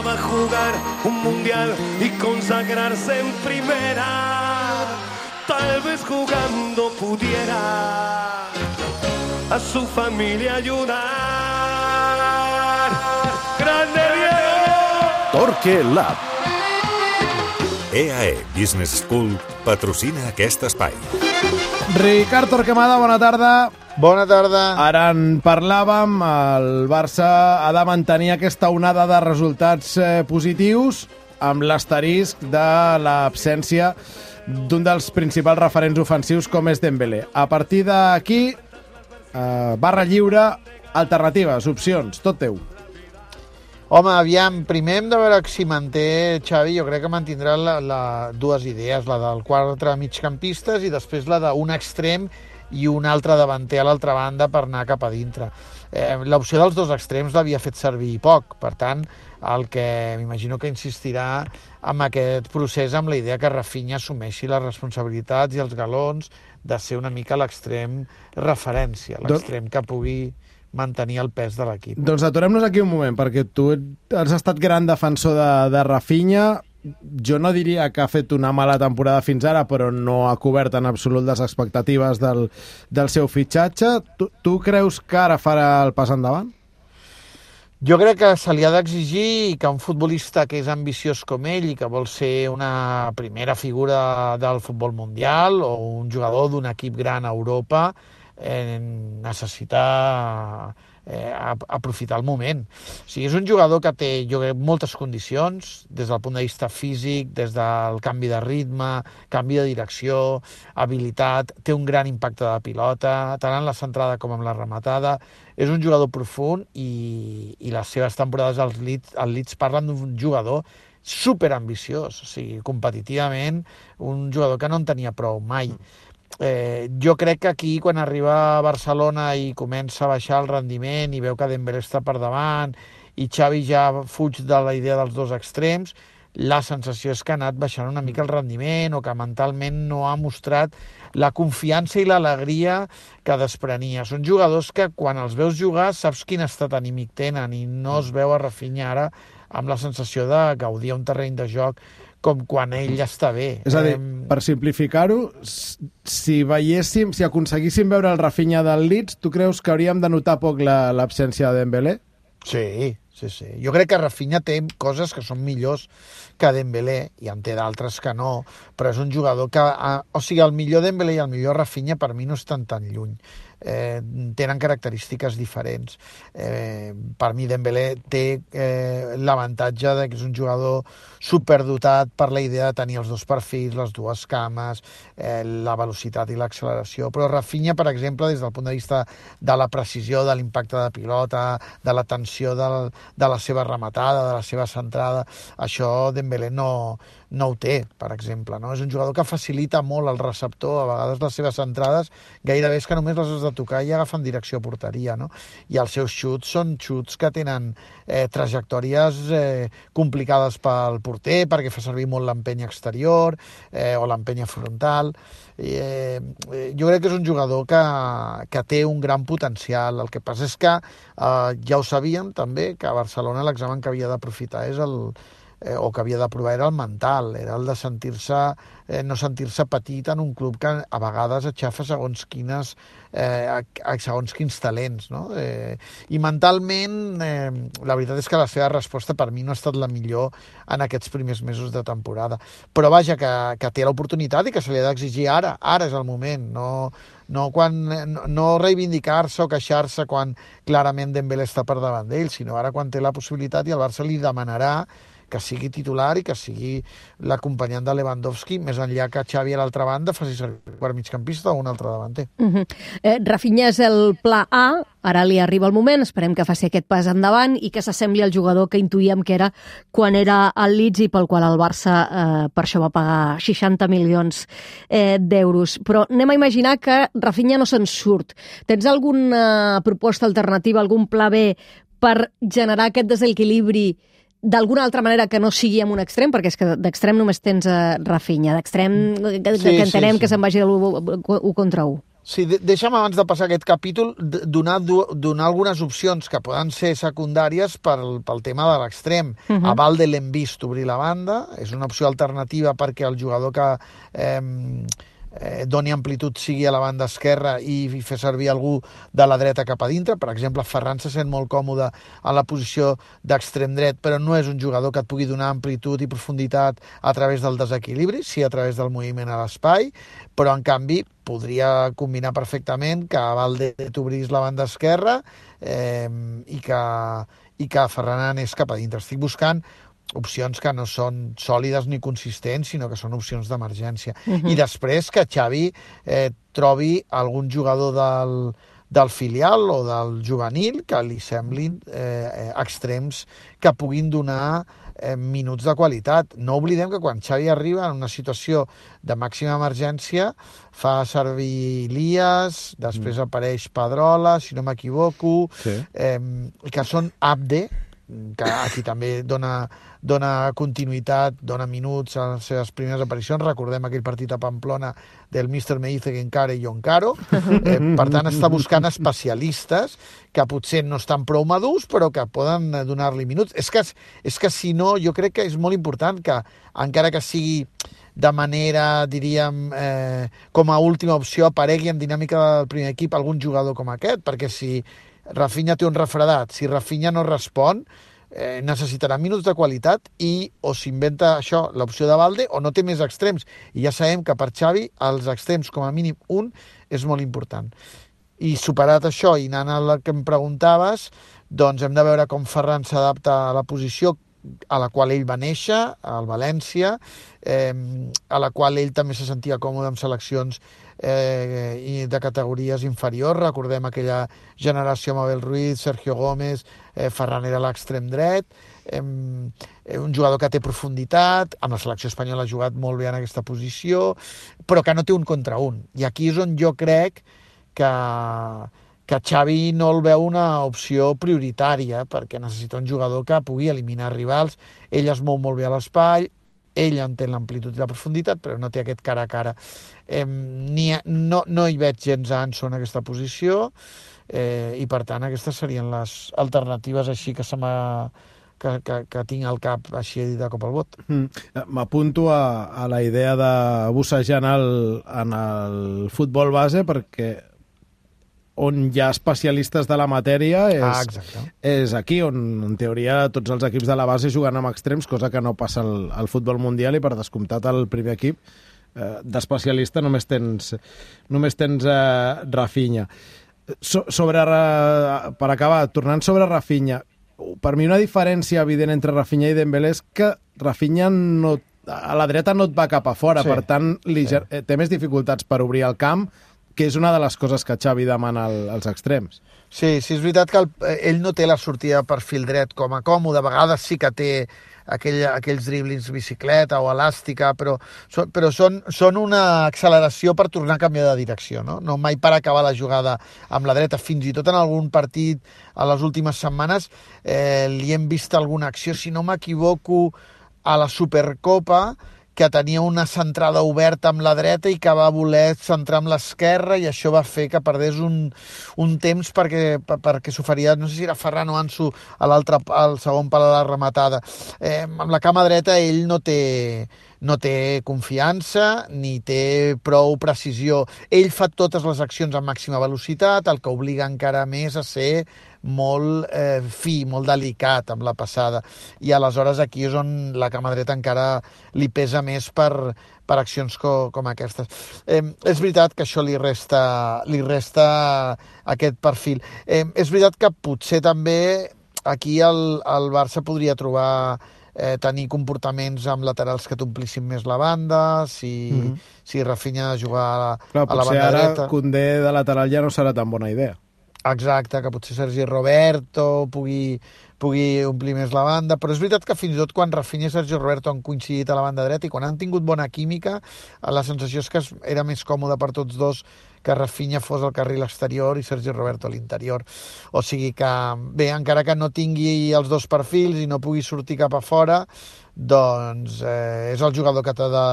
Soñaba jugar un mundial y consagrarse en primera. Tal vez jugando pudiera a su familia ayudar. ¡Grande Diego! Torque Lab. EAE Business School patrocina aquest espai. Ricard Torquemada, bona tarda. Bona tarda. Ara en parlàvem, el Barça ha de mantenir aquesta onada de resultats eh, positius amb l'asterisc de l'absència d'un dels principals referents ofensius com és Dembélé. A partir d'aquí, eh, barra lliure, alternatives, opcions, tot teu. Home, aviam, primer hem de veure si manté Xavi, jo crec que mantindrà la, la, dues idees, la del quatre migcampistes i després la d'un extrem i un altre davanter a l'altra banda per anar cap a dintre. Eh, L'opció dels dos extrems l'havia fet servir poc, per tant, el que m'imagino que insistirà amb aquest procés amb la idea que Rafinha assumeixi les responsabilitats i els galons de ser una mica l'extrem referència, l'extrem que pugui mantenir el pes de l'equip. Doncs aturem-nos aquí un moment, perquè tu has estat gran defensor de, de Rafinha, jo no diria que ha fet una mala temporada fins ara, però no ha cobert en absolut les expectatives del, del seu fitxatge. Tu, tu creus que ara farà el pas endavant? Jo crec que se li ha d'exigir que un futbolista que és ambiciós com ell i que vol ser una primera figura del futbol mundial o un jugador d'un equip gran a Europa eh, necessita eh, aprofitar el moment. O sigui, és un jugador que té, jo crec, moltes condicions, des del punt de vista físic, des del canvi de ritme, canvi de direcció, habilitat, té un gran impacte de pilota, tant en la centrada com en la rematada. És un jugador profund i, i les seves temporades als Leeds, al Leeds parlen d'un jugador super ambiciós, o sigui, competitivament, un jugador que no en tenia prou mai. Mm eh, jo crec que aquí, quan arriba a Barcelona i comença a baixar el rendiment i veu que Dembélé està per davant i Xavi ja fuig de la idea dels dos extrems, la sensació és que ha anat baixant una mica el rendiment o que mentalment no ha mostrat la confiança i l'alegria que desprenia. Són jugadors que quan els veus jugar saps quin estat anímic tenen i no es veu a refinyar ara amb la sensació de gaudir un terreny de joc com quan ell ja està bé. És a dir, per simplificar-ho, si veiéssim, si aconseguíssim veure el Rafinha del Leeds, tu creus que hauríem de notar poc l'absència la, de Dembélé? Sí, sí, sí. Jo crec que Rafinha té coses que són millors que Dembélé, i en té d'altres que no, però és un jugador que... O sigui, el millor Dembélé i el millor Rafinha per mi no estan tan lluny eh, tenen característiques diferents. Eh, per mi Dembélé té eh, l'avantatge de que és un jugador superdotat per la idea de tenir els dos perfils, les dues cames, eh, la velocitat i l'acceleració, però Rafinha, per exemple, des del punt de vista de la precisió, de l'impacte de pilota, de la tensió de, de la seva rematada, de la seva centrada, això Dembélé no, no ho té, per exemple. No? És un jugador que facilita molt el receptor, a vegades les seves entrades gairebé és que només les has de tocar i agafen direcció a porteria. No? I els seus xuts són xuts que tenen eh, trajectòries eh, complicades pel porter perquè fa servir molt l'empenya exterior eh, o l'empenya frontal. Eh, jo crec que és un jugador que, que té un gran potencial. El que passa és que eh, ja ho sabíem també, que a Barcelona l'examen que havia d'aprofitar és el, eh, o que havia de provar era el mental, era el de sentir-se, eh, no sentir-se petit en un club que a vegades aixafa segons quines, eh, segons quins talents, no? Eh, I mentalment, eh, la veritat és que la seva resposta per mi no ha estat la millor en aquests primers mesos de temporada. Però vaja, que, que té l'oportunitat i que se li ha d'exigir ara, ara és el moment, no, no, quan, no, no reivindicar-se o queixar-se quan clarament Dembélé està per davant d'ell, sinó ara quan té la possibilitat i el Barça li demanarà que sigui titular i que sigui l'acompanyant de Lewandowski, més enllà que Xavi a l'altra banda faci servir per migcampista o un altre davanter. Uh -huh. eh, Rafinha és el pla A, ara li arriba el moment, esperem que faci aquest pas endavant i que s'assembli al jugador que intuïem que era quan era al Leeds i pel qual el Barça eh, per això va pagar 60 milions eh, d'euros. Però anem a imaginar que Rafinha no se'n surt. Tens alguna proposta alternativa, algun pla B per generar aquest desequilibri d'alguna altra manera que no sigui amb un extrem, perquè és que d'extrem només tens uh, Rafinha, d'extrem que, sí, que entenem sí, sí. que se'n vagi de l'1 contra 1. Sí, de deixa'm abans de passar aquest capítol donar, donar algunes opcions que poden ser secundàries pel, pel tema de l'extrem. Uh -huh. A Valde l'hem vist obrir la banda, és una opció alternativa perquè el jugador que eh, eh, doni amplitud sigui a la banda esquerra i, i fer servir algú de la dreta cap a dintre. Per exemple, Ferran se sent molt còmode a la posició d'extrem dret, però no és un jugador que et pugui donar amplitud i profunditat a través del desequilibri, sí a través del moviment a l'espai, però en canvi podria combinar perfectament que Valde t'obrís la banda esquerra eh, i, que, i que Ferran anés cap a dintre. Estic buscant opcions que no són sòlides ni consistents, sinó que són opcions d'emergència. Uh -huh. I després que Xavi eh, trobi algun jugador del, del filial o del juvenil que li semblin eh, eh, extrems que puguin donar eh, minuts de qualitat. No oblidem que quan Xavi arriba en una situació de màxima emergència fa servir Elias, després mm. apareix Pedrola, si no m'equivoco, Sí. eh, que són Abde, que aquí també dona, dona continuïtat, dona minuts a les seves primeres aparicions. Recordem aquell partit a Pamplona del Mr. Meize Genkare i Oncaro. Eh, per tant, està buscant especialistes que potser no estan prou madurs, però que poden donar-li minuts. És que, és que si no, jo crec que és molt important que, encara que sigui de manera, diríem, eh, com a última opció, aparegui en dinàmica del primer equip algun jugador com aquest, perquè si Rafinha té un refredat, si Rafinha no respon, eh, necessitarà minuts de qualitat i o s'inventa això, l'opció de Valde, o no té més extrems. I ja sabem que per Xavi els extrems, com a mínim un, és molt important. I superat això, i anant al que em preguntaves, doncs hem de veure com Ferran s'adapta a la posició a la qual ell va néixer, al València, eh, a la qual ell també se sentia còmode amb seleccions eh, i de categories inferiors. Recordem aquella generació amb Abel Ruiz, Sergio Gómez, eh, Ferran era l'extrem dret, eh, un jugador que té profunditat, amb la selecció espanyola ha jugat molt bé en aquesta posició, però que no té un contra un. I aquí és on jo crec que, que Xavi no el veu una opció prioritària, perquè necessita un jugador que pugui eliminar rivals. Ell es mou molt bé a l'espai, ell entén l'amplitud i la profunditat, però no té aquest cara a cara. Eh, ni, no, no hi veig gens a Anso en aquesta posició, eh, i per tant aquestes serien les alternatives així que se m'ha que, que, que tinc al cap així de cop al vot. Mm. Eh, M'apunto a, a la idea de bussejar en el, en el futbol base perquè on hi ha especialistes de la matèria és, Ah, exacte. és aquí, on en teoria tots els equips de la base juguen amb extrems, cosa que no passa al, al futbol mundial i per descomptat el primer equip eh, d'especialista només tens, només tens eh, Rafinha. So, sobre, Ra- per acabar, tornant sobre Rafinha, per mi una diferència evident entre Rafinha i Dembélé és que Rafinha no, a la dreta no et va cap a fora, Sí, per tant li, sí. eh, té més dificultats per obrir el camp, que és una de les coses que Xavi demana al, als extrems. Sí, sí, és veritat que el, ell no té la sortida per fil dret com a còmode, a vegades sí que té aquell, aquells driblings bicicleta o elàstica, però, són, però són, són una acceleració per tornar a canviar de direcció, no? no mai per acabar la jugada amb la dreta, fins i tot en algun partit a les últimes setmanes eh, li hem vist alguna acció, si no m'equivoco, a la Supercopa, que tenia una centrada oberta amb la dreta i que va voler centrar amb l'esquerra i això va fer que perdés un, un temps perquè, per, perquè s'oferia, no sé si era Ferran o Ansu a l'altre, al segon pal de la rematada. Eh, amb la cama dreta ell no té, no té confiança ni té prou precisió. Ell fa totes les accions a màxima velocitat, el que obliga encara més a ser molt eh, fi, molt delicat amb la passada. I aleshores aquí és on la cama dreta encara li pesa més per, per accions co, com aquestes. Eh, és veritat que això li resta, li resta aquest perfil. Eh, és veritat que potser també aquí el, el Barça podria trobar eh, tenir comportaments amb laterals que t'omplissin més la banda, si, mm -hmm. si Rafinha ha de jugar a la, Clar, a la potser banda ara dreta. Condé de lateral ja no serà tan bona idea. Exacte, que potser Sergi Roberto pugui, pugui omplir més la banda, però és veritat que fins i tot quan Rafinha i Sergi Roberto han coincidit a la banda dreta i quan han tingut bona química, la sensació és que era més còmode per tots dos que Rafinha fos al carril exterior i Sergi Roberto a l'interior. O sigui que, bé, encara que no tingui els dos perfils i no pugui sortir cap a fora, doncs eh, és el jugador que t'ha de,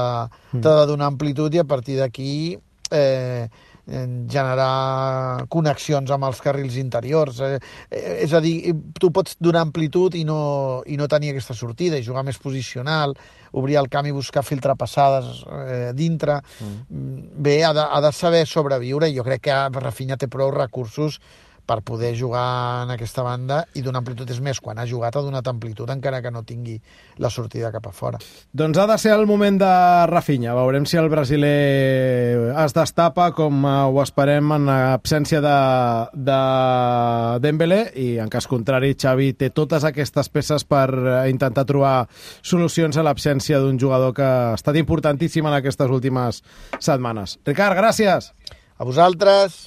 t'ha de donar amplitud i a partir d'aquí eh, generar connexions amb els carrils interiors. Eh, eh, és a dir, tu pots donar amplitud i no, i no tenir aquesta sortida, i jugar més posicional, obrir el camp i buscar filtrapassades eh, dintre. Mm. Bé, ha de, ha de saber sobreviure, i jo crec que Rafinha té prou recursos per poder jugar en aquesta banda i donar amplitud. És més, quan ha jugat ha donat amplitud encara que no tingui la sortida cap a fora. Doncs ha de ser el moment de Rafinha. Veurem si el brasiler es destapa com eh, ho esperem en absència de, de Dembélé i en cas contrari Xavi té totes aquestes peces per eh, intentar trobar solucions a l'absència d'un jugador que ha estat importantíssim en aquestes últimes setmanes. Ricard, gràcies! A vosaltres!